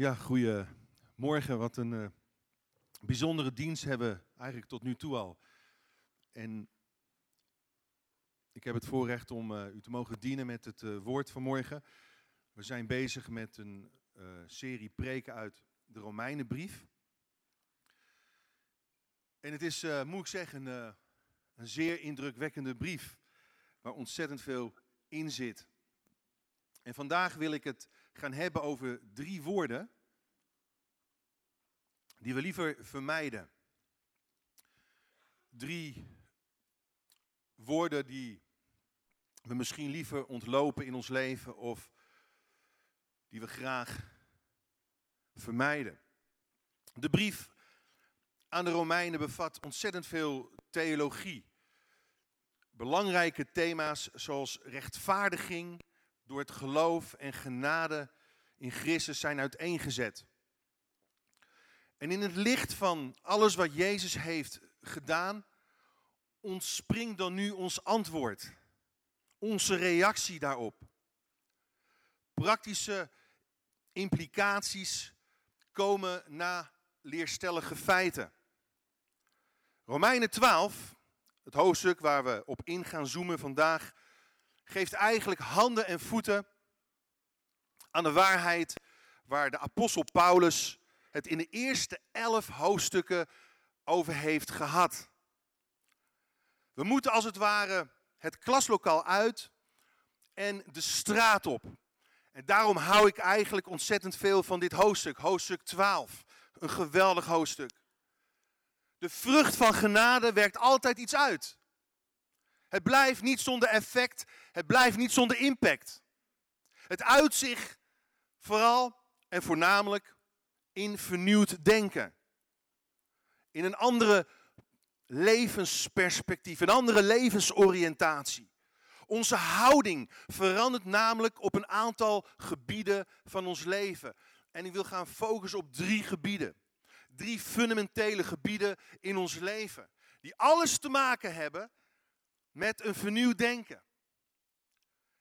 Ja, goedemorgen. Wat een eh, bijzondere dienst hebben eigenlijk tot nu toe al. En ik heb het voorrecht om eh, u te mogen dienen met het eh, woord vanmorgen. We zijn bezig met een serie preken uit de Romeinenbrief. En het is, moet ik zeggen, een zeer indrukwekkende brief waar ontzettend veel in zit. En vandaag wil ik het gaan hebben over drie woorden die we liever vermijden. Drie woorden die we misschien liever ontlopen in ons leven of die we graag vermijden. De brief aan de Romeinen bevat ontzettend veel theologie. Belangrijke thema's zoals rechtvaardiging, door het geloof en genade in Christus zijn uiteengezet. En in het licht van alles wat Jezus heeft gedaan, ontspringt dan nu ons antwoord, onze reactie daarop. Praktische implicaties komen na leerstellige feiten. Romeinen 12, het hoofdstuk waar we op in gaan zoomen vandaag, geeft eigenlijk handen en voeten aan de waarheid waar de apostel Paulus het in de eerste elf hoofdstukken over heeft gehad. We moeten als het ware het klaslokaal uit en de straat op. En daarom hou ik eigenlijk ontzettend veel van dit hoofdstuk, hoofdstuk 12. Een geweldig hoofdstuk. De vrucht van genade werkt altijd iets uit. Het blijft niet zonder effect, het blijft niet zonder impact. Het uit zich vooral en voornamelijk in vernieuwd denken. In een andere levensperspectief, een andere levensoriëntatie. Onze houding verandert namelijk op een aantal gebieden van ons leven. En ik wil gaan focussen op drie gebieden. Drie fundamentele gebieden in ons leven. Die alles te maken hebben met een vernieuwd denken.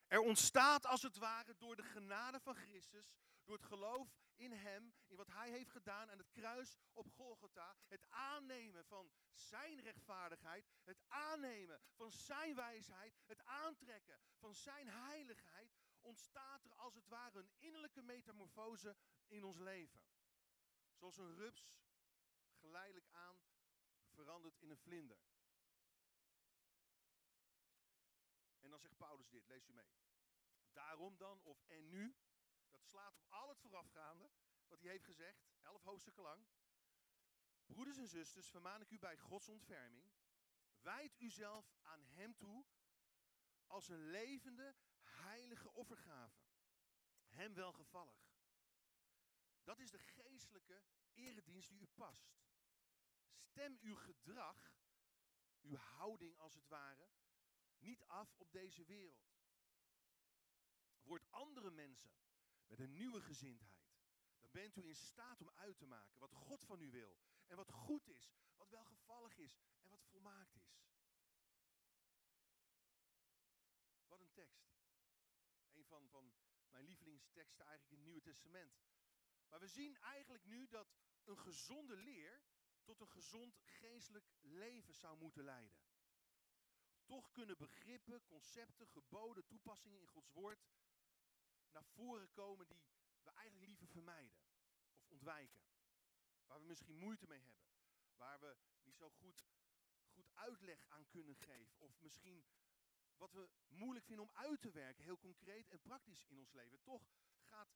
Er ontstaat als het ware door de genade van Christus, door het geloof in Hem, in wat Hij heeft gedaan aan het kruis op Golgotha, het aannemen van Zijn rechtvaardigheid, het aannemen van Zijn wijsheid, het aantrekken van Zijn heiligheid, ontstaat er als het ware een innerlijke metamorfose in ons leven. Zoals een rups geleidelijk aan verandert in een vlinder. En dan zegt Paulus dit, lees u mee. Daarom dan, of en nu, dat slaat op al het voorafgaande, wat hij heeft gezegd, elf hoofdstukken lang. Broeders en zusters, vermaan ik u bij Gods ontferming, wijd uzelf aan Hem toe als een levende, heilige offergave. Hem welgevallig. Dat is de geestelijke eredienst die u past. Stem uw gedrag, uw houding als het ware, niet af op deze wereld. Word andere mensen met een nieuwe gezindheid. Dan bent u in staat om uit te maken wat God van u wil. En wat goed is, wat welgevallig is en wat volmaakt is. Wat een tekst. Een van, van mijn lievelingsteksten eigenlijk in het Nieuwe Testament. Maar we zien eigenlijk nu dat een gezonde leer tot een gezond geestelijk leven zou moeten leiden. Toch kunnen begrippen, concepten, geboden, toepassingen in Gods woord naar voren komen die we eigenlijk liever vermijden of ontwijken. Waar we misschien moeite mee hebben. Waar we niet zo goed, goed uitleg aan kunnen geven. Of misschien wat we moeilijk vinden om uit te werken, heel concreet en praktisch in ons leven. Toch gaat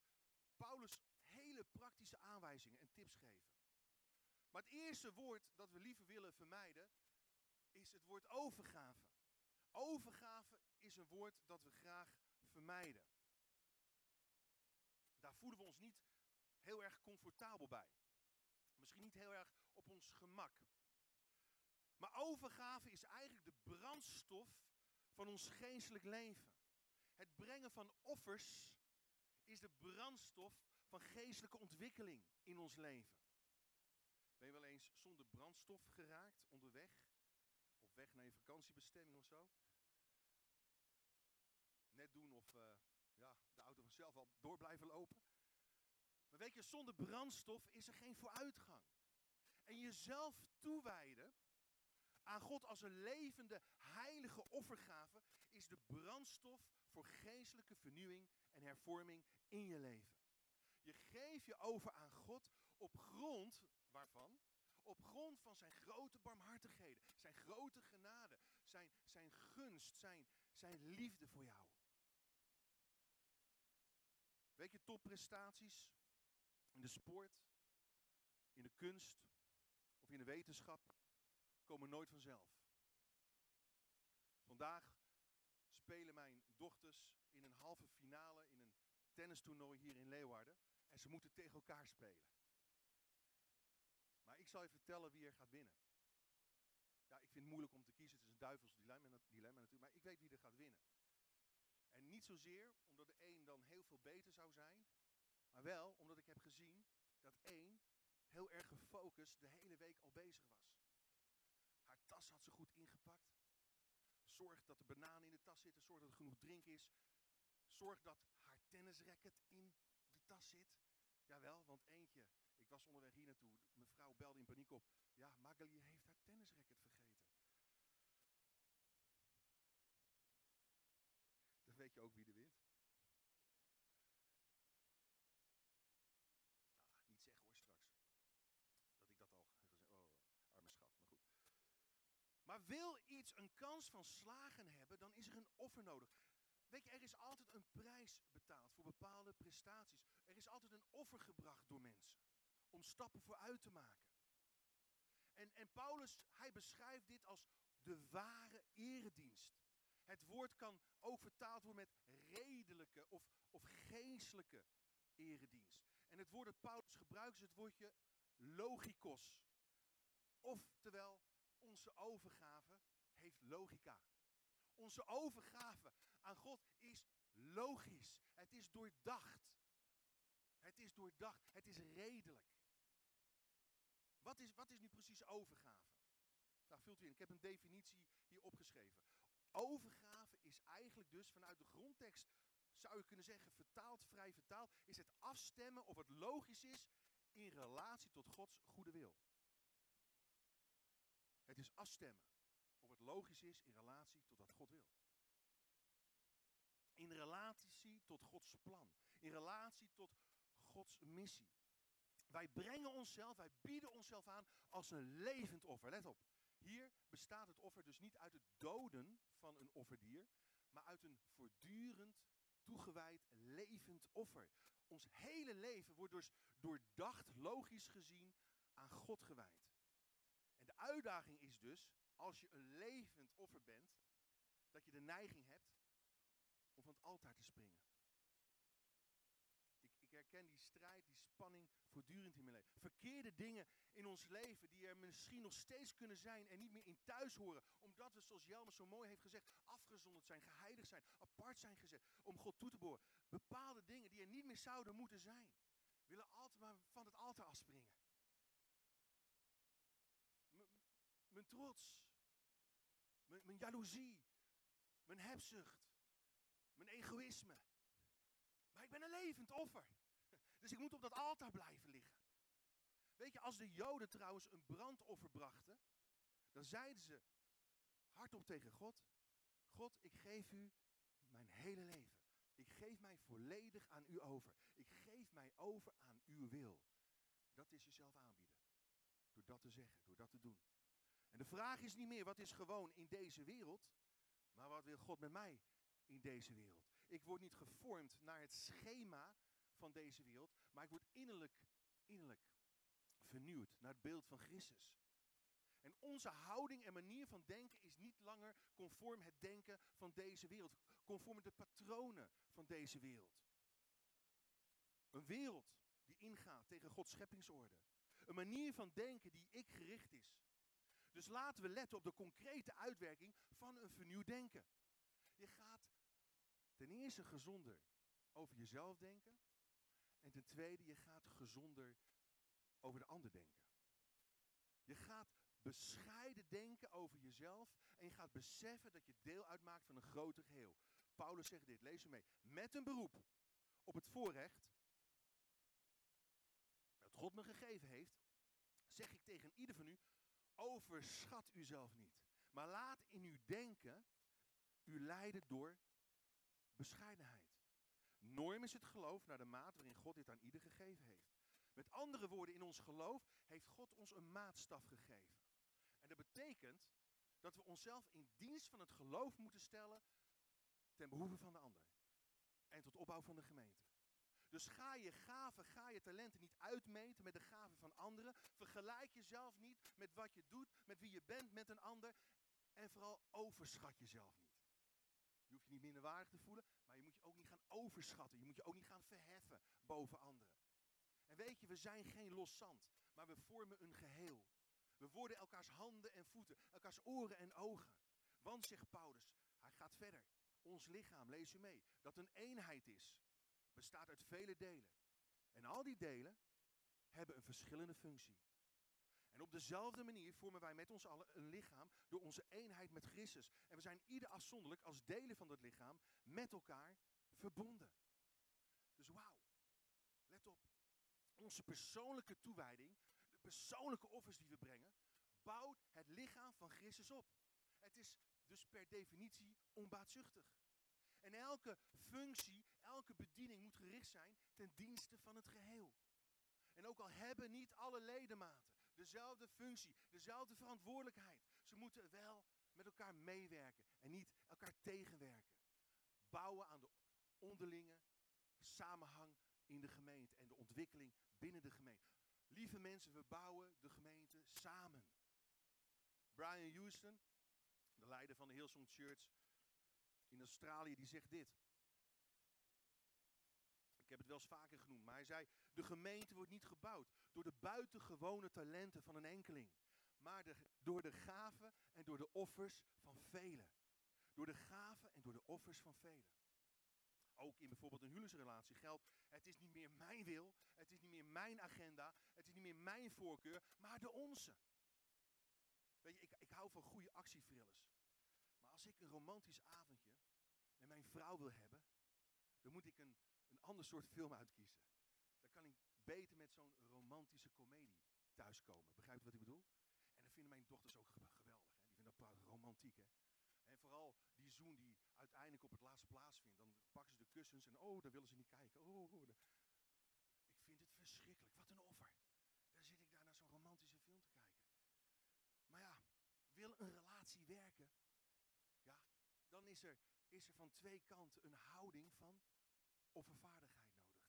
Paulus hele praktische aanwijzingen en tips geven. Maar het eerste woord dat we liever willen vermijden is het woord overgave. Is een woord dat we graag vermijden. Daar voelen we ons niet heel erg comfortabel bij. Misschien niet heel erg op ons gemak. Maar overgave is eigenlijk de brandstof van ons geestelijk leven. Het brengen van offers is de brandstof van geestelijke ontwikkeling in ons leven. Ben je wel eens zonder brandstof geraakt onderweg? Of weg naar je vakantiebestemming of zo? Net doen of uh, ja, de auto vanzelf al door blijven lopen. Maar weet je, zonder brandstof is er geen vooruitgang. En jezelf toewijden aan God als een levende, heilige offergave is de brandstof voor geestelijke vernieuwing en hervorming in je leven. Je geeft je over aan God op grond waarvan? Op grond van zijn grote barmhartigheden, zijn grote genade, zijn, zijn gunst, zijn, zijn liefde voor jou. Weet je, topprestaties in de sport, in de kunst of in de wetenschap komen nooit vanzelf. Vandaag spelen mijn dochters in een halve finale in een tennistoernooi hier in Leeuwarden. En ze moeten tegen elkaar spelen. Maar ik zal je vertellen wie er gaat winnen. Ja, ik vind het moeilijk om te kiezen. Het is een duivels dilemma, dilemma natuurlijk. Maar ik weet wie er gaat winnen. En niet zozeer omdat de een dan heel veel beter zou zijn. Maar wel omdat ik heb gezien dat één heel erg gefocust de hele week al bezig was. Haar tas had ze goed ingepakt. Zorg dat de bananen in de tas zitten. Zorg dat er genoeg drink is. Zorg dat haar tennisracket in de tas zit. Jawel, want eentje, ik was onderweg hier naartoe. Mevrouw belde in paniek op. Ja, Magali heeft haar tennisracket vergeten. Dan je ook wie er wint. Nou, niet zeggen hoor straks. Dat ik dat al gezegd. Oh, arme maar goed. Maar wil iets een kans van slagen hebben, dan is er een offer nodig. Weet je, er is altijd een prijs betaald voor bepaalde prestaties. Er is altijd een offer gebracht door mensen om stappen vooruit te maken. En, en Paulus, hij beschrijft dit als de ware eredienst. Het woord kan ook vertaald worden met redelijke of, of geestelijke eredienst. En het woord dat Paulus gebruikt is het woordje logikos. Oftewel, onze overgave heeft logica. Onze overgave aan God is logisch. Het is doordacht. Het is doordacht. Het is redelijk. Wat is, wat is nu precies overgave? Nou, vult u in. Ik heb een definitie hier opgeschreven. Overgave is eigenlijk dus vanuit de grondtekst, zou je kunnen zeggen, vertaald, vrij vertaald, is het afstemmen of het logisch is in relatie tot Gods goede wil. Het is afstemmen of het logisch is in relatie tot wat God wil. In relatie tot Gods plan. In relatie tot Gods missie. Wij brengen onszelf, wij bieden onszelf aan als een levend offer. Let op. Hier bestaat het offer dus niet uit het doden van een offerdier, maar uit een voortdurend toegewijd levend offer. Ons hele leven wordt dus doordacht, logisch gezien, aan God gewijd. En de uitdaging is dus, als je een levend offer bent, dat je de neiging hebt om van het altaar te springen. Ik, ik herken die strijd, die spanning voortdurend in mijn leven. Verkeerde dingen in ons leven die er misschien nog steeds kunnen zijn en niet meer in thuis horen. Omdat we, zoals Jelmer zo mooi heeft gezegd, afgezonderd zijn, geheiligd zijn, apart zijn gezet. Om God toe te boren. Bepaalde dingen die er niet meer zouden moeten zijn. Willen altijd maar van het altaar afspringen. mijn trots, mijn, mijn jaloezie, mijn hebzucht, mijn egoïsme. Maar ik ben een levend offer. Dus ik moet op dat altaar blijven liggen. Weet je, als de Joden trouwens een brandoffer brachten, dan zeiden ze hardop tegen God: God, ik geef u mijn hele leven. Ik geef mij volledig aan u over. Ik geef mij over aan uw wil. Dat is jezelf aanbieden. Door dat te zeggen, door dat te doen. En de vraag is niet meer wat is gewoon in deze wereld, maar wat wil God met mij in deze wereld? Ik word niet gevormd naar het schema van deze wereld, maar ik word innerlijk, innerlijk vernieuwd naar het beeld van Christus. En onze houding en manier van denken is niet langer conform het denken van deze wereld, conform de patronen van deze wereld. Een wereld die ingaat tegen Gods scheppingsorde. Een manier van denken die ik gericht is. Dus laten we letten op de concrete uitwerking van een vernieuwd denken. Je gaat ten eerste gezonder over jezelf denken. En ten tweede, je gaat gezonder over de ander denken. Je gaat bescheiden denken over jezelf en je gaat beseffen dat je deel uitmaakt van een groter geheel. Paulus zegt dit, lees je mee. Met een beroep op het voorrecht dat God me gegeven heeft, zeg ik tegen ieder van u, overschat uzelf niet. Maar laat in uw denken u leiden door bescheidenheid. Norm is het geloof naar de maat waarin God dit aan ieder gegeven heeft. Met andere woorden, in ons geloof heeft God ons een maatstaf gegeven. En dat betekent dat we onszelf in dienst van het geloof moeten stellen ten behoeve van de ander. En tot opbouw van de gemeente. Dus ga je gaven, ga je talenten niet uitmeten met de gaven van anderen. Vergelijk jezelf niet met wat je doet, met wie je bent, met een ander. En vooral overschat jezelf niet. Je hoeft je niet minderwaardig te voelen, maar je moet je ook niet gaan overschatten. Je moet je ook niet gaan verheffen boven anderen. En weet je, we zijn geen los zand, maar we vormen een geheel. We worden elkaars handen en voeten, elkaars oren en ogen. Want, zegt Paulus, hij gaat verder. Ons lichaam, lees u mee, dat een eenheid is, bestaat uit vele delen. En al die delen hebben een verschillende functie. En op dezelfde manier vormen wij met ons allen een lichaam door onze eenheid met Christus. En we zijn ieder afzonderlijk als delen van dat lichaam met elkaar verbonden. Dus wauw, let op. Onze persoonlijke toewijding, de persoonlijke offers die we brengen, bouwt het lichaam van Christus op. Het is dus per definitie onbaatzuchtig. En elke functie, elke bediening moet gericht zijn ten dienste van het geheel. En ook al hebben niet alle ledematen dezelfde functie, dezelfde verantwoordelijkheid, ze moeten wel met elkaar meewerken en niet elkaar tegenwerken. Bouwen aan de onderlinge samenhang in de gemeente en de ontwikkeling binnen de gemeente. Lieve mensen, we bouwen de gemeente samen. Brian Houston, de leider van de Hillsong Church in Australië, die zegt dit. Heb het wel eens vaker genoemd, maar hij zei: De gemeente wordt niet gebouwd door de buitengewone talenten van een enkeling, maar door de gaven en door de offers van velen. Door de gaven en door de offers van velen. Ook in bijvoorbeeld een huwelijksrelatie geldt: het is niet meer mijn wil, het is niet meer mijn agenda, het is niet meer mijn voorkeur, maar de onze. Weet je, ik, ik hou van goede actievrillers. Maar als ik een romantisch avondje met mijn vrouw wil hebben, dan moet ik een ander soort film uitkiezen. Dan kan ik beter met zo'n romantische komedie thuiskomen. Begrijpt u wat ik bedoel? En dat vinden mijn dochters ook geweldig. Hè? Die vinden dat romantiek. Hè? En vooral die zoen die uiteindelijk op het laatste plaatsvindt. Dan pakken ze de kussens en oh, daar willen ze niet kijken. Oh, oh Ik vind het verschrikkelijk. Wat een offer. Dan zit ik daar naar zo'n romantische film te kijken. Maar ja, wil een relatie werken, ja, dan is er, is er van twee kanten een houding van offervaardigheid nodig.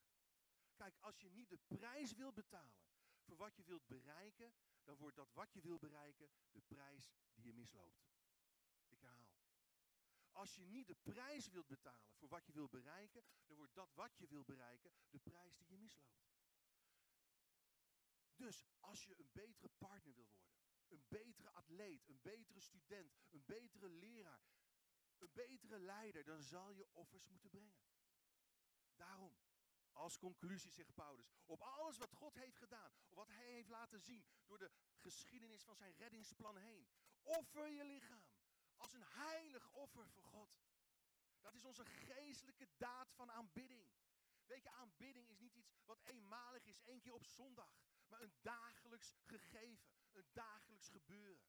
Kijk, als je niet de prijs wilt betalen voor wat je wilt bereiken, dan wordt dat wat je wilt bereiken de prijs die je misloopt. Ik herhaal. Als je niet de prijs wilt betalen voor wat je wilt bereiken, dan wordt dat wat je wilt bereiken de prijs die je misloopt. Dus als je een betere partner wil worden, een betere atleet, een betere student, een betere leraar, een betere leider, dan zal je offers moeten brengen. Daarom, als conclusie zegt Paulus, op alles wat God heeft gedaan, wat hij heeft laten zien door de geschiedenis van zijn reddingsplan heen, offer je lichaam als een heilig offer voor God. Dat is onze geestelijke daad van aanbidding. Weet je, aanbidding is niet iets wat eenmalig is, één keer op zondag, maar een dagelijks gegeven, een dagelijks gebeuren.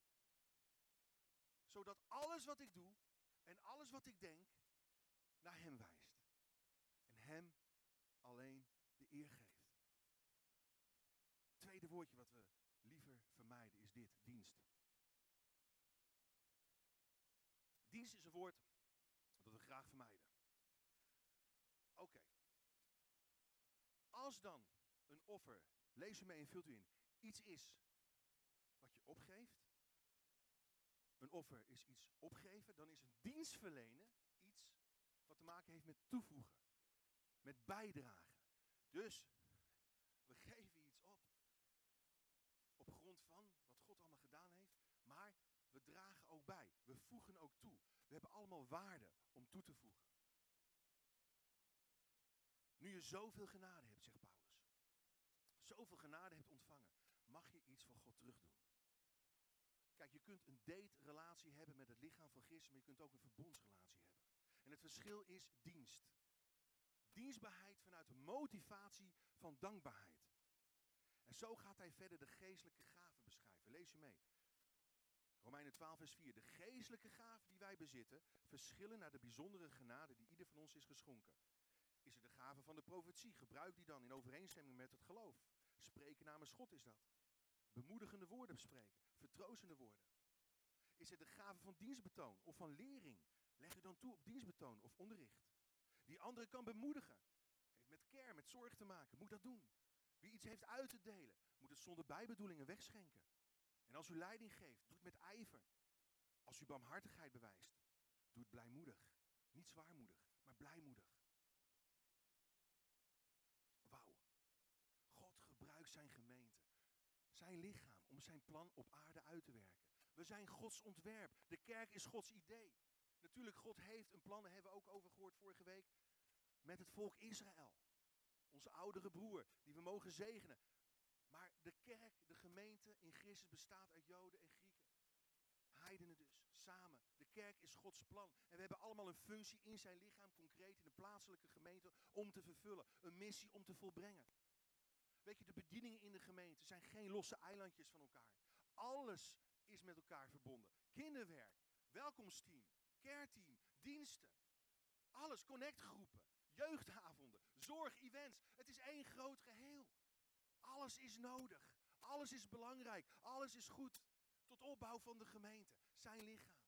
Zodat alles wat ik doe en alles wat ik denk naar Hem wijst. Hem alleen de eer geeft. Tweede woordje wat we liever vermijden is dit, dienst. Dienst is een woord dat we graag vermijden. Oké. Als dan een offer, lees u mee en vult u in, iets is wat je opgeeft. Een offer is iets opgeven. Dan is een dienst verlenen iets wat te maken heeft met toevoegen. Met bijdragen. Dus we geven iets op. Op grond van wat God allemaal gedaan heeft. Maar we dragen ook bij. We voegen ook toe. We hebben allemaal waarde om toe te voegen. Nu je zoveel genade hebt, zegt Paulus. Zoveel genade hebt ontvangen. Mag je iets voor God terugdoen. Kijk, je kunt een date-relatie hebben met het lichaam van Christus, maar je kunt ook een verbondsrelatie hebben. En het verschil is dienst. Dienstbaarheid vanuit de motivatie van dankbaarheid. En zo gaat hij verder de geestelijke gaven beschrijven. Lees je mee. Romeinen 12, vers 4. De geestelijke gaven die wij bezitten verschillen naar de bijzondere genade die ieder van ons is geschonken. Is het de gave van de profetie? Gebruik die dan in overeenstemming met het geloof. Spreken namens God is dat. Bemoedigende woorden spreken, vertroostende woorden. Is het de gave van dienstbetoon of van lering? Leg u dan toe op dienstbetoon of onderricht. Die anderen kan bemoedigen. Heeft met care, met zorg te maken. Moet dat doen. Wie iets heeft uit te delen, moet het zonder bijbedoelingen wegschenken. En als u leiding geeft, doe het met ijver. Als u barmhartigheid bewijst, doe het blijmoedig. Niet zwaarmoedig, maar blijmoedig. Wauw. God gebruikt zijn gemeente, zijn lichaam, om zijn plan op aarde uit te werken. We zijn Gods ontwerp. De kerk is Gods idee. Natuurlijk, God heeft een plan, daar hebben we ook over gehoord vorige week, met het volk Israël. Onze oudere broer, die we mogen zegenen. Maar de kerk, de gemeente in Christus bestaat uit Joden en Grieken. Heidenen dus, samen. De kerk is Gods plan. En we hebben allemaal een functie in zijn lichaam, concreet in de plaatselijke gemeente, om te vervullen. Een missie om te volbrengen. Weet je, de bedieningen in de gemeente zijn geen losse eilandjes van elkaar. Alles is met elkaar verbonden. Kinderwerk, welkomsteam, care-team, diensten. Alles, connectgroepen, jeugdavonden, zorg, events. Het is één groot geheel. Alles is nodig. Alles is belangrijk. Alles is goed. Tot opbouw van de gemeente. Zijn lichaam.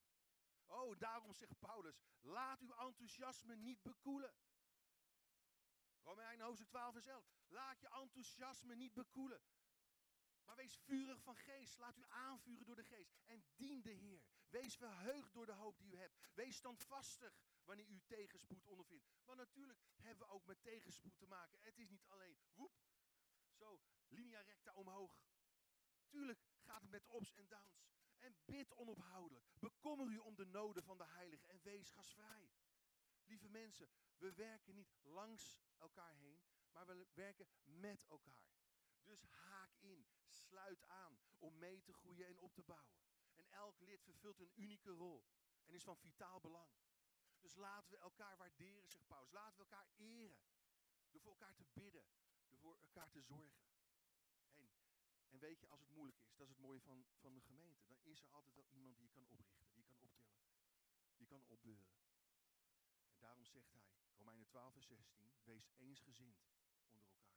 Oh, daarom zegt Paulus, laat uw enthousiasme niet bekoelen. Romeinen hoofdstuk 12 vers 11. Laat je enthousiasme niet bekoelen. Maar wees vurig van geest. Laat u aanvuren door de geest. En dien de Heer. Wees verheugd door de hoop die u hebt. Wees standvastig wanneer u tegenspoed ondervindt. Want natuurlijk hebben we ook met tegenspoed te maken. Het is niet alleen woep, zo linea recta omhoog. Tuurlijk gaat het met ups en downs. En bid onophoudelijk. Bekommer u om de noden van de heilige en wees gasvrij. Lieve mensen, we werken niet langs elkaar heen, maar we werken met elkaar. Dus haak in, sluit aan om mee te groeien en op te bouwen. Elk lid vervult een unieke rol en is van vitaal belang. Dus laten we elkaar waarderen, zegt Paulus. Laten we elkaar eren. Door voor elkaar te bidden, door voor elkaar te zorgen. En, en weet je, als het moeilijk is, dat is het mooie van, van de gemeente. Dan is er altijd wel iemand die je kan oprichten, die je kan optillen. Die kan opbeuren. En daarom zegt hij, Romeinen 12 vers 16, wees eensgezind onder elkaar.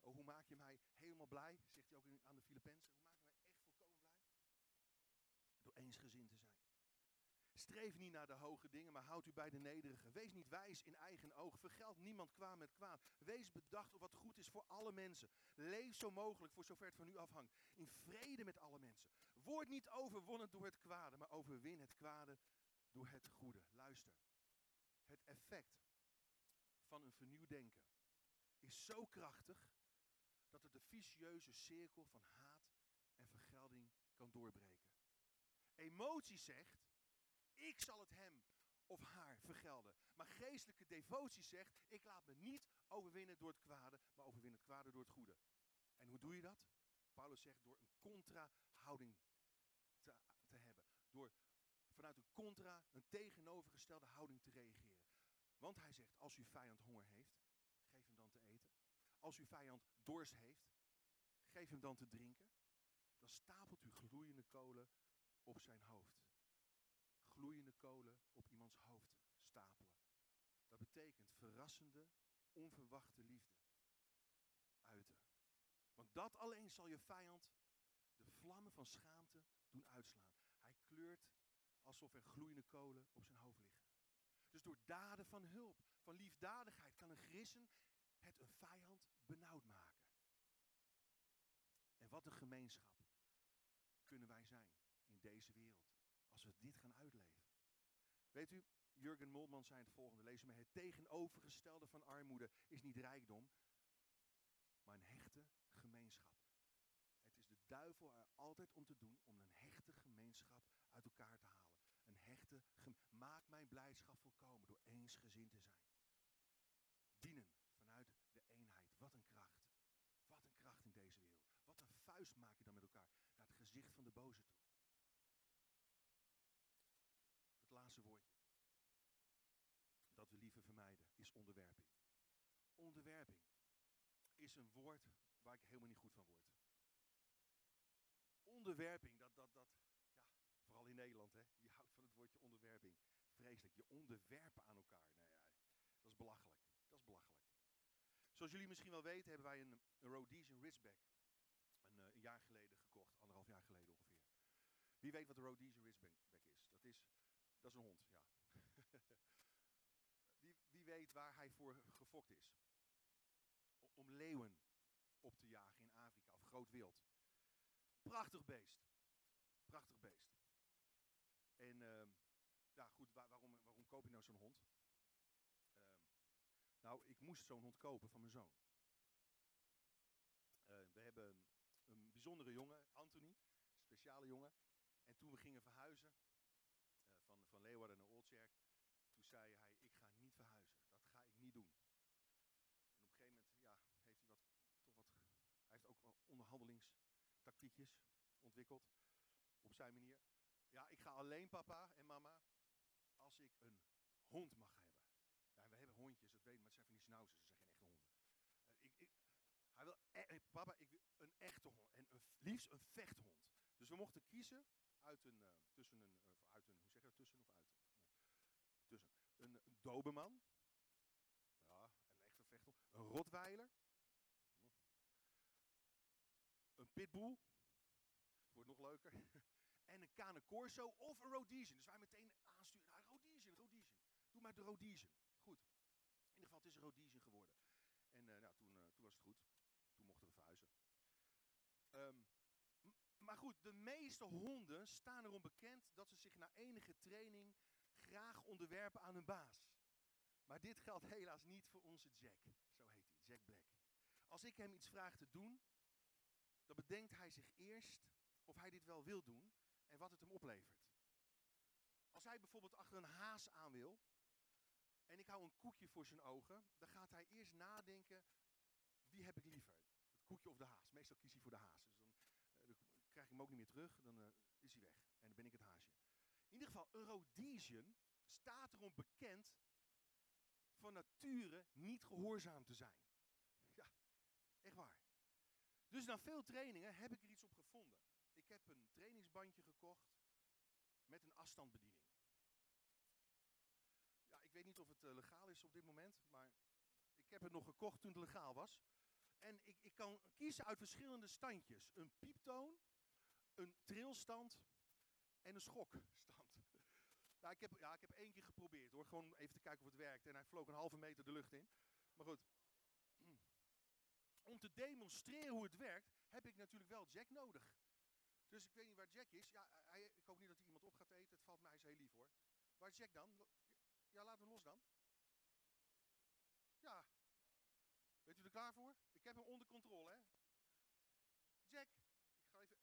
Oh, hoe maak je mij helemaal blij, zegt hij ook aan de Filippenzen. Hoe maak je mij echt volkomen blij? Door eensgezind te zijn. Streef niet naar de hoge dingen, maar houd u bij de nederige. Wees niet wijs in eigen oog. Vergeld niemand kwaad met kwaad. Wees bedacht op wat goed is voor alle mensen. Leef zo mogelijk, voor zover het van u afhangt, in vrede met alle mensen. Word niet overwonnen door het kwade, maar overwin het kwade door het goede. Luister. Het effect van een vernieuwd denken is zo krachtig dat het de vicieuze cirkel van haat en vergelding kan doorbreken. Emotie zegt, ik zal het hem of haar vergelden. Maar geestelijke devotie zegt, ik laat me niet overwinnen door het kwade, maar overwin het kwade door het goede. En hoe doe je dat? Paulus zegt door een contra-houding te, te hebben. Door vanuit een contra, een tegenovergestelde houding te reageren. Want hij zegt, als uw vijand honger heeft, geef hem dan te eten. Als uw vijand dorst heeft, geef hem dan te drinken. Dan stapelt u gloeiende kolen op zijn hoofd gloeiende kolen op iemands hoofd stapelen. Dat betekent verrassende, onverwachte liefde uiten. Want dat alleen zal je vijand de vlammen van schaamte doen uitslaan. Hij kleurt alsof er gloeiende kolen op zijn hoofd liggen. Dus door daden van hulp, van liefdadigheid, kan een grissen het een vijand benauwd maken. En wat een gemeenschap kunnen wij zijn deze wereld als we dit gaan uitleven. Weet u, Jurgen Moltmann zei het volgende, lees me. Het tegenovergestelde van armoede is niet rijkdom, maar een hechte gemeenschap. Het is de duivel er altijd om te doen om een hechte gemeenschap uit elkaar te halen. Een hechte, maak mijn blijdschap volkomen door eensgezind te zijn. Dienen vanuit de eenheid. Wat een kracht. Wat een kracht in deze wereld. Wat een vuist maak je dan met elkaar naar het gezicht van de boze toe. Dat we liever vermijden is onderwerping. Onderwerping is een woord waar ik helemaal niet goed van word. Onderwerping, dat, dat, dat, ja, vooral in Nederland, hè, wie houdt van het woordje onderwerping? Vreselijk, je onderwerpen aan elkaar. Nee, ja, dat is belachelijk, dat is belachelijk. Zoals jullie misschien wel weten, hebben wij een, een Rhodesian Ridgeback een, uh, een, jaar geleden gekocht, anderhalf jaar geleden ongeveer. Wie weet wat de Rhodesian Ridgeback is? Dat is, dat is een hond, ja. wie, weet waar hij voor gefokt is? Om leeuwen op te jagen in Afrika, of groot wild. Prachtig beest. Prachtig beest. En uh, ja, goed, waar, waarom, waarom koop je nou zo'n hond? Uh, nou, ik moest zo'n hond kopen van mijn zoon. Uh, we hebben een bijzondere jongen, Anthony, speciale jongen. En toen we gingen verhuizen van, Leeuwarden naar Oldsjerk, toen zei hij, ik ga niet verhuizen. Dat ga ik niet doen. En op een gegeven moment ja, heeft hij wat, toch wat, hij heeft ook wel onderhandelingstactiekjes ontwikkeld op zijn manier. Ja, ik ga alleen papa en mama als ik een hond mag hebben. Ja, we hebben hondjes, dat weet maar het zijn van die schnauzers, ze zijn geen echte honden. Uh, ik, hij wil, e papa, ik wil een echte hond en een, liefst een vechthond. Dus we mochten kiezen uit een, uh, tussen een, uh, uit een, hoe zeg je tussen of uit? tussen een, doberman, ja, een echte vechthond, een rotweiler, een pitbull, wordt nog leuker, en een Cane Corso of een Rhodesian. Dus wij meteen aansturen naar Rhodesian, Rhodesian. Doe maar de Rhodesian. Goed. In ieder geval, het is een Rhodesian geworden. En uh, nou, toen, toen was het goed. Toen mochten we verhuizen. Um, maar goed, de meeste honden staan erom bekend dat ze zich na enige training graag onderwerpen aan hun baas. Maar dit geldt helaas niet voor onze Jack. Zo heet hij, Jack Black. Als ik hem iets vraag te doen, dan bedenkt hij zich eerst of hij dit wel wil doen en wat het hem oplevert. Als hij bijvoorbeeld achter een haas aan wil en ik hou een koekje voor zijn ogen, dan gaat hij eerst nadenken, wie heb ik liever? Het koekje of de haas? Meestal kies hij voor de haas. Dus krijg ik hem ook niet meer terug, dan uh, is hij weg en dan ben ik het haasje. In ieder geval, Rhodesian staat erom bekend van nature niet gehoorzaam te zijn. Ja, echt waar. Dus na veel trainingen heb ik er iets op gevonden. Ik heb een trainingsbandje gekocht met een afstandsbediening. Ja, ik weet niet of het uh, legaal is op dit moment, maar ik heb het nog gekocht toen het legaal was. En ik, ik kan kiezen uit verschillende standjes. Een pieptoon, een trilstand en een schokstand. Nou, ik heb, ja, ik heb één keer geprobeerd hoor, gewoon even te kijken of het werkt. En hij vloog een halve meter de lucht in. Maar goed. Om te demonstreren hoe het werkt, heb ik natuurlijk wel Jack nodig. Dus ik weet niet waar Jack is. Ja, hij, ik hoop niet dat hij iemand op gaat eten. Het valt mij, is heel lief hoor. Waar is Jack dan? Ja, laat hem los dan. Ja. Bent u er klaar voor? Ik heb hem onder controle, hè? Jack, ik ga even.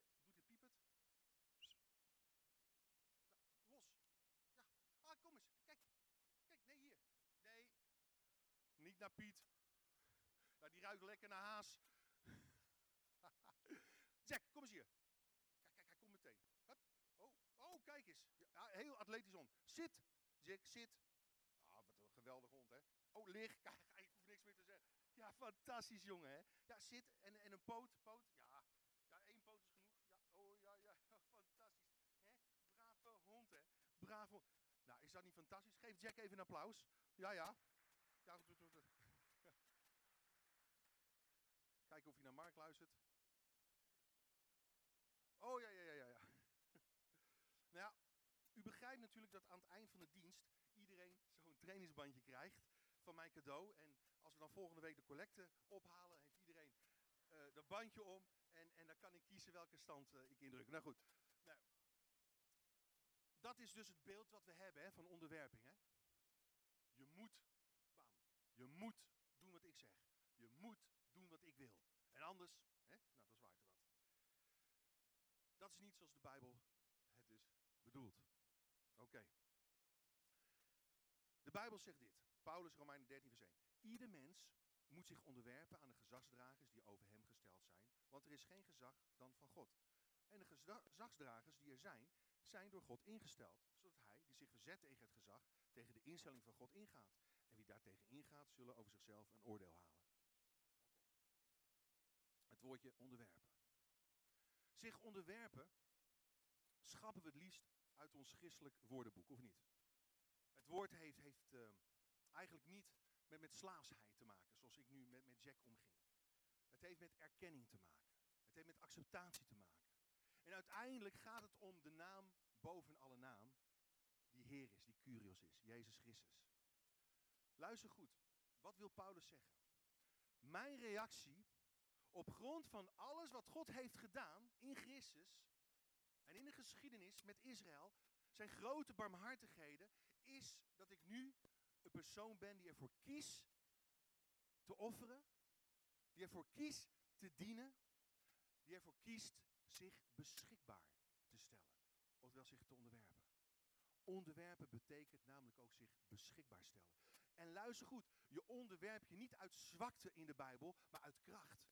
Doet hij piepet? Nou, los. Ja. Ah, kom eens. Kijk. Kijk, nee, hier. Nee. Niet naar Piet. Nou, die ruikt lekker naar haas. Jack, kom eens hier. Oh, kijk eens. Heel atletisch hond. Zit, Jack, zit. Ah, wat een geweldige hond, hè. Oh, lig. Kijk, ik hoef niks meer te zeggen. Ja, fantastisch, jongen, hè. Ja, zit. En, en een poot, poot. Ja, ja, één poot is genoeg. Ja, oh, ja, ja, fantastisch. Hè? Brave hond, hè. Brave hond. Nou, is dat niet fantastisch? Geef Jack even een applaus. Ja, ja. Ja Kijken of hij naar Mark luistert. Oh, ja, ja, ja, ja. Nou ja, u begrijpt natuurlijk dat aan het eind van de dienst iedereen zo'n trainingsbandje krijgt van mijn cadeau. En als we dan volgende week de collecte ophalen, heeft iedereen uh, dat bandje om. En, en dan kan ik kiezen welke stand uh, ik indruk. Nou goed, nou, dat is dus het beeld wat we hebben hè, van onderwerping. Hè. Je moet, je moet doen wat ik zeg. Je moet doen wat ik wil. En anders, hè, nou dat is waar wat. Dat is niet zoals de Bijbel bedoeld. Oké. De Bijbel zegt dit. Paulus, Romeinen 13, vers 1. Ieder mens moet zich onderwerpen aan de gezagsdragers die over hem gesteld zijn, want er is geen gezag dan van God. En de gezagsdragers die er zijn, zijn door God ingesteld, zodat hij, die zich verzet tegen het gezag, tegen de instelling van God ingaat. Daartegen ingaat, zullen over zichzelf een oordeel halen. woordje onderwerpen. Zich onderwerpen schrappen we het liefst uit ons christelijk woordenboek, of niet? Het woord heeft, heeft uh, eigenlijk niet met, met slaafsheid te maken, zoals ik nu met, met Jack omging. Het heeft met erkenning te maken. Het heeft met acceptatie te maken. En uiteindelijk gaat het om de naam boven alle naam, die Heer is, die Curios is, Jezus Christus. Luister goed, wat wil Paulus zeggen? Mijn reactie op grond van alles wat God heeft gedaan in Christus en in de geschiedenis met Israël, zijn grote barmhartigheden, is dat ik nu een persoon ben die ervoor kiest te offeren, die ervoor kiest te dienen, die ervoor kiest zich beschikbaar te stellen, ofwel zich te onderwerpen. Onderwerpen betekent namelijk ook zich beschikbaar stellen. En luister goed, je onderwerp je niet uit zwakte in de Bijbel, maar uit kracht.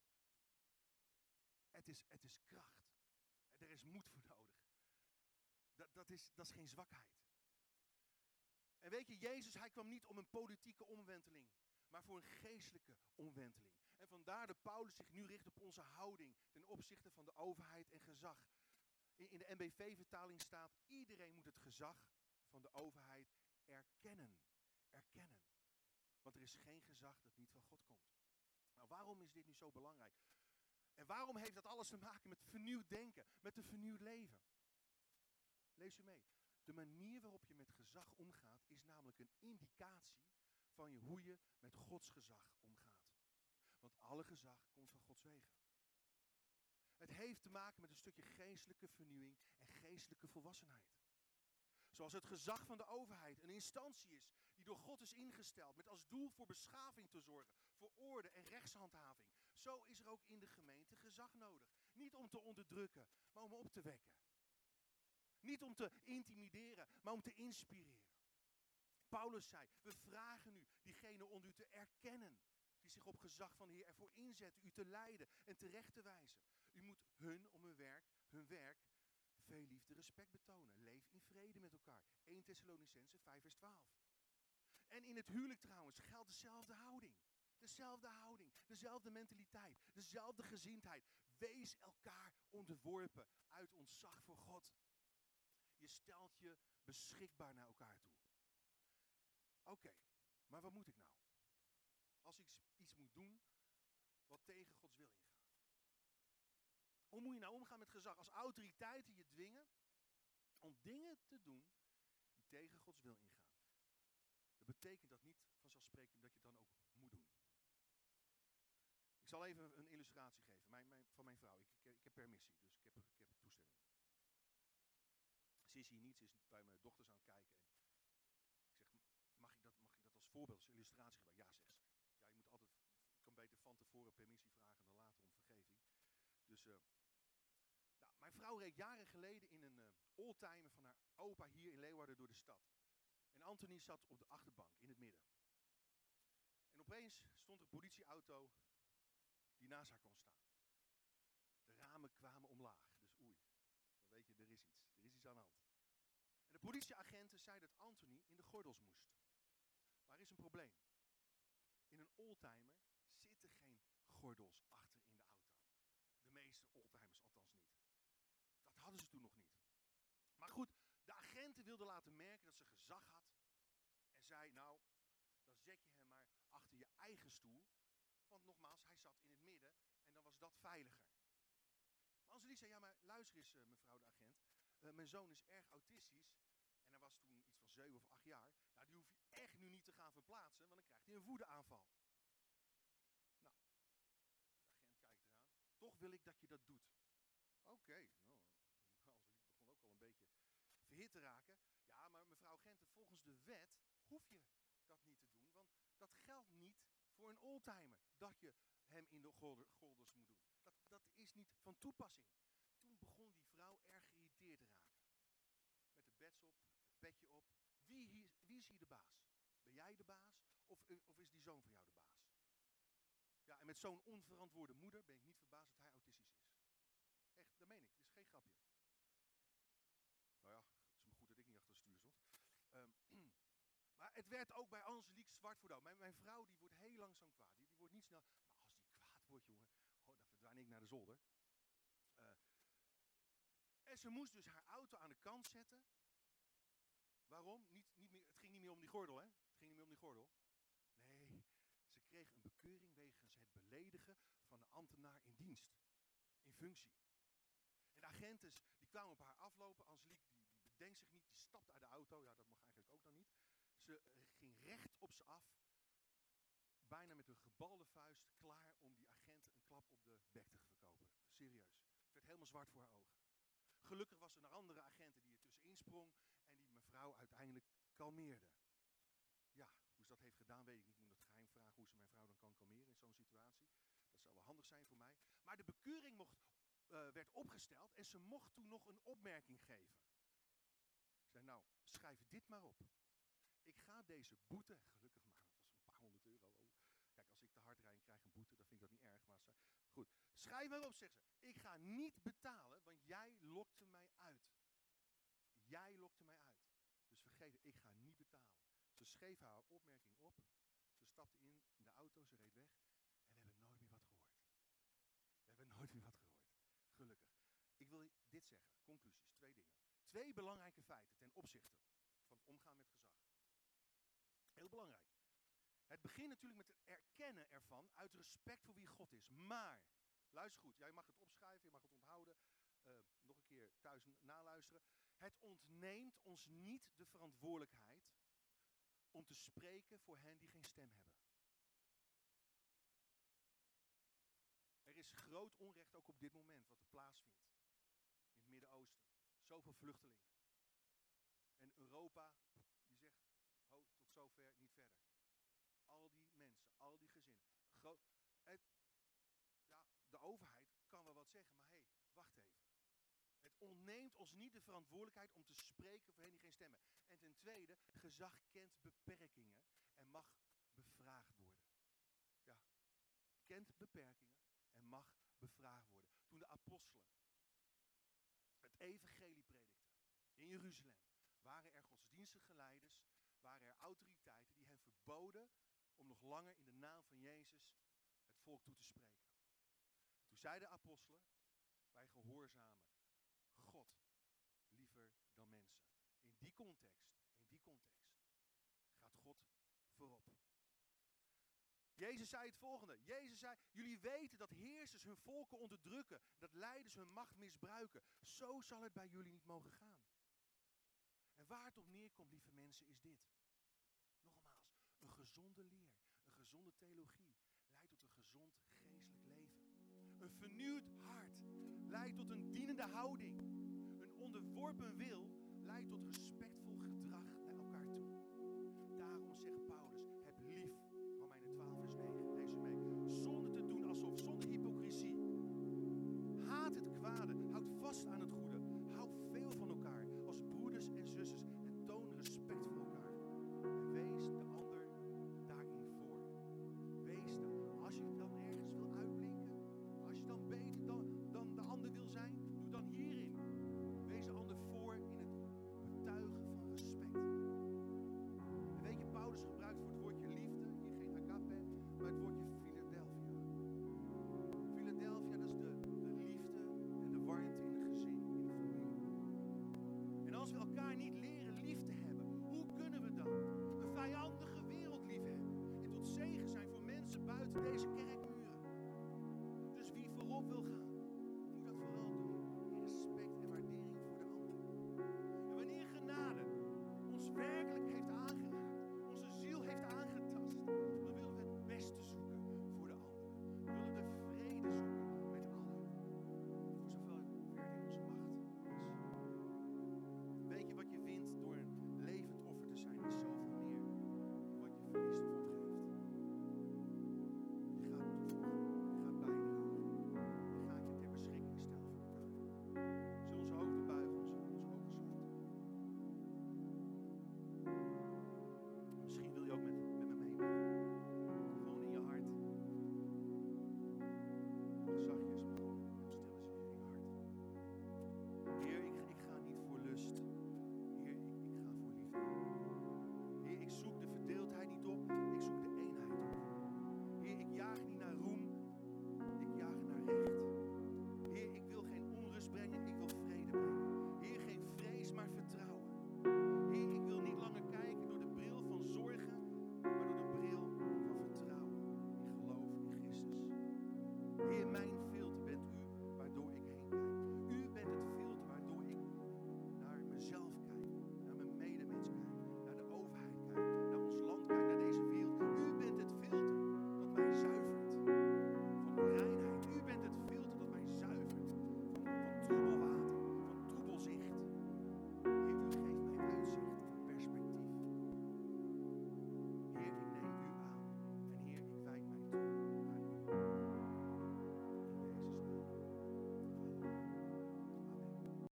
Het is, het is kracht. Er is moed voor nodig. Dat, dat, is, dat is geen zwakheid. En weet je, Jezus, hij kwam niet om een politieke omwenteling, maar voor een geestelijke omwenteling. En vandaar dat Paulus zich nu richt op onze houding ten opzichte van de overheid en gezag. In, de MBV-vertaling staat, iedereen moet het gezag van de overheid erkennen. Erkennen. Want er is geen gezag dat niet van God komt. Nou, waarom is dit nu zo belangrijk? En waarom heeft dat alles te maken met vernieuwd denken, met een vernieuwd leven? Lees u mee. De manier waarop je met gezag omgaat is namelijk een indicatie van je, hoe je met Gods gezag omgaat. Want alle gezag komt van Gods wegen. Het heeft te maken met een stukje geestelijke vernieuwing en geestelijke volwassenheid. Zoals het gezag van de overheid een instantie is die door God is ingesteld met als doel voor beschaving te zorgen, voor orde en rechtshandhaving. Zo is er ook in de gemeente gezag nodig. Niet om te onderdrukken, maar om op te wekken. Niet om te intimideren, maar om te inspireren. Paulus zei, we vragen u diegene onder u te erkennen die zich op gezag van de Heer ervoor inzetten, u te leiden en terecht te wijzen. U moet hun om hun werk, hun werk, veel liefde, respect betonen. Leef in vrede met elkaar. 1 Thessalonicense 5 vers 12. En in het huwelijk trouwens geldt dezelfde houding. Dezelfde houding, dezelfde mentaliteit, dezelfde gezindheid. Wees elkaar onderworpen uit ontzag voor God. Je stelt je beschikbaar naar elkaar toe. Oké, maar wat moet ik nou? Als ik iets moet doen wat tegen Gods wil ingaat. Hoe moet je nou omgaan met gezag? Als autoriteiten je dwingen om dingen te doen die tegen Gods wil ingaan. Dat betekent dat niet vanzelfsprekend dat je het dan ook moet doen. Ik zal even een illustratie geven mijn, van mijn vrouw. Ik, ik, heb permissie, dus ik heb, ik heb toestemming. Ze is hier niet, ze is bij mijn dochters aan het kijken. En ik zeg, mag ik dat, mag ik dat als voorbeeld, als illustratie gebruiken? Ja, zegt ze. Ja, je moet altijd, ik kan beter van tevoren permissie vragen dan later om vergeving. Dus, uh, vrouw reed jaren geleden in een uh, oldtimer van haar opa hier in Leeuwarden door de stad. En Anthony zat op de achterbank, in het midden. En opeens stond er een politieauto die naast haar kon staan. De ramen kwamen omlaag. Dus oei, dan weet je, er is iets. Er is iets aan de hand. En de politieagenten zeiden dat Anthony in de gordels moest. Maar er is een probleem. In een oldtimer zitten geen gordels achter in de auto. De meeste oldtimers althans niet. Dat hadden ze toen nog niet. Maar goed, de wilden laten merken dat ze gezag had. En zei, nou, dan zet je hem maar achter je eigen stoel. Want nogmaals, hij zat in het midden en dan was dat veiliger. Maar Angelique zei, ja maar luister eens uh, mevrouw de agent. Uh, mijn zoon is erg autistisch. En hij was toen iets van zeven of acht jaar. Nou, die hoef je echt nu niet te gaan verplaatsen, want dan krijgt hij een woedeaanval. Nou, de agent kijkt eraan. Toch wil ik dat je dat doet. Oké, nou, Angelique begon ook al een beetje verhit te raken. Ja, maar mevrouw Genten, volgens de wet hoef je dat niet te doen. Want dat geldt niet voor een oldtimer. Dat je hem in de golders moet doen. Dat, dat is niet van toepassing. Toen begon die vrouw erg geïrriteerd te raken. Met de beds op, het petje op. Wie, wie is hier de baas? Ben jij de baas? Of, of is die zoon van jou de baas? Ja, en met zo'n onverantwoorde moeder ben ik niet verbaasd dat hij autistisch is. Echt, dat meen ik. Dat is geen grapje. Nou ja, het is maar goed dat ik niet achter het stuur stond. Um, maar het werd ook bij Angelique zwart voor Mijn, mijn vrouw die wordt heel langzaam kwaad. Die, die wordt niet snel. Maar als die kwaad wordt, jongen, dan verdwijn ik naar de zolder. Uh, en ze moest dus haar auto aan de kant zetten. Waarom? Niet, niet meer, het ging niet meer om die gordel, hè? Het ging niet meer om die gordel. Nee, ze kreeg een bekeuring wegens het beledigen van een ambtenaar in dienst. In functie. En de agenten die kwamen op haar aflopen. Angelique die, die bedenkt zich niet, die stapt uit de auto. Ja, dat mag eigenlijk ook dan niet. Ze ging recht op ze af. Bijna met een gebalde vuist klaar om die agenten een klap op de bek te verkopen. Serieus. Het werd helemaal zwart voor haar ogen. Gelukkig was er een andere agent die er tussenin sprong en die mevrouw uiteindelijk kalmeerde. Ja, hoe ze dat heeft gedaan weet ik niet. Ik moet het geheim vragen hoe ze mijn vrouw dan kan kalmeren in zo'n situatie. Dat zou wel handig zijn voor mij. Maar de bekeuring mocht, uh, werd opgesteld en ze mocht toen nog een opmerking geven. Ik zei, nou, schrijf dit maar op. Ik ga deze boete, gelukkig maar, dat was een paar honderd euro. Oh. Kijk, als ik te hard rijd en krijg een boete, dan vind ik dat niet erg. Maar ze, goed, schrijf maar op, zegt ze. Ik ga niet betalen, want jij lokte mij uit. Jij lokte mij uit. Dus vergeet het, ik ga niet betalen. Ze schreef haar opmerking op. Ze stapte in, in de auto, ze reed weg. En we hebben nooit meer wat gehoord. We hebben nooit meer wat gehoord. Gelukkig. Ik wil dit zeggen, conclusies, twee dingen. Twee belangrijke feiten ten opzichte van omgaan met gezag. Heel belangrijk. Het begint natuurlijk met het erkennen ervan uit respect voor wie God is. Maar, luister goed, jij mag het opschrijven, je mag het onthouden, uh, nog een keer thuis naluisteren. Het ontneemt ons niet de verantwoordelijkheid om te spreken voor hen die geen stem hebben. Er is groot onrecht ook op dit moment wat er plaatsvindt in het Midden-Oosten. Zoveel vluchtelingen. En Europa die zegt, ho, tot zover, niet verder. Al die mensen, al die gezinnen. het, ja, de overheid kan wel wat zeggen, maar hé, hey, wacht even. Het ontneemt ons niet de verantwoordelijkheid om te spreken voor hen die geen stemmen. En ten tweede, gezag kent beperkingen en mag bevraagd worden. Ja, kent beperkingen en mag bevraagd worden. Toen de apostelen het evangelie predikten in Jeruzalem, waren er godsdienstige leiders, waren er autoriteiten die hen verboden om nog langer in de naam van Jezus het volk toe te spreken. Toen zeiden de apostelen, wij gehoorzamen God liever dan mensen. In die context, in die context gaat God voorop. Jezus zei het volgende. Jezus zei, jullie weten dat heersers hun volken onderdrukken, dat leiders hun macht misbruiken. Zo zal het bij jullie niet mogen gaan. En waar het op neerkomt, lieve mensen, is dit. Nogmaals, een gezonde leer, een gezonde theologie leidt tot een gezond geestelijk leven. Een vernieuwd hart leidt tot een dienende houding. Onderworpen wil leidt tot respect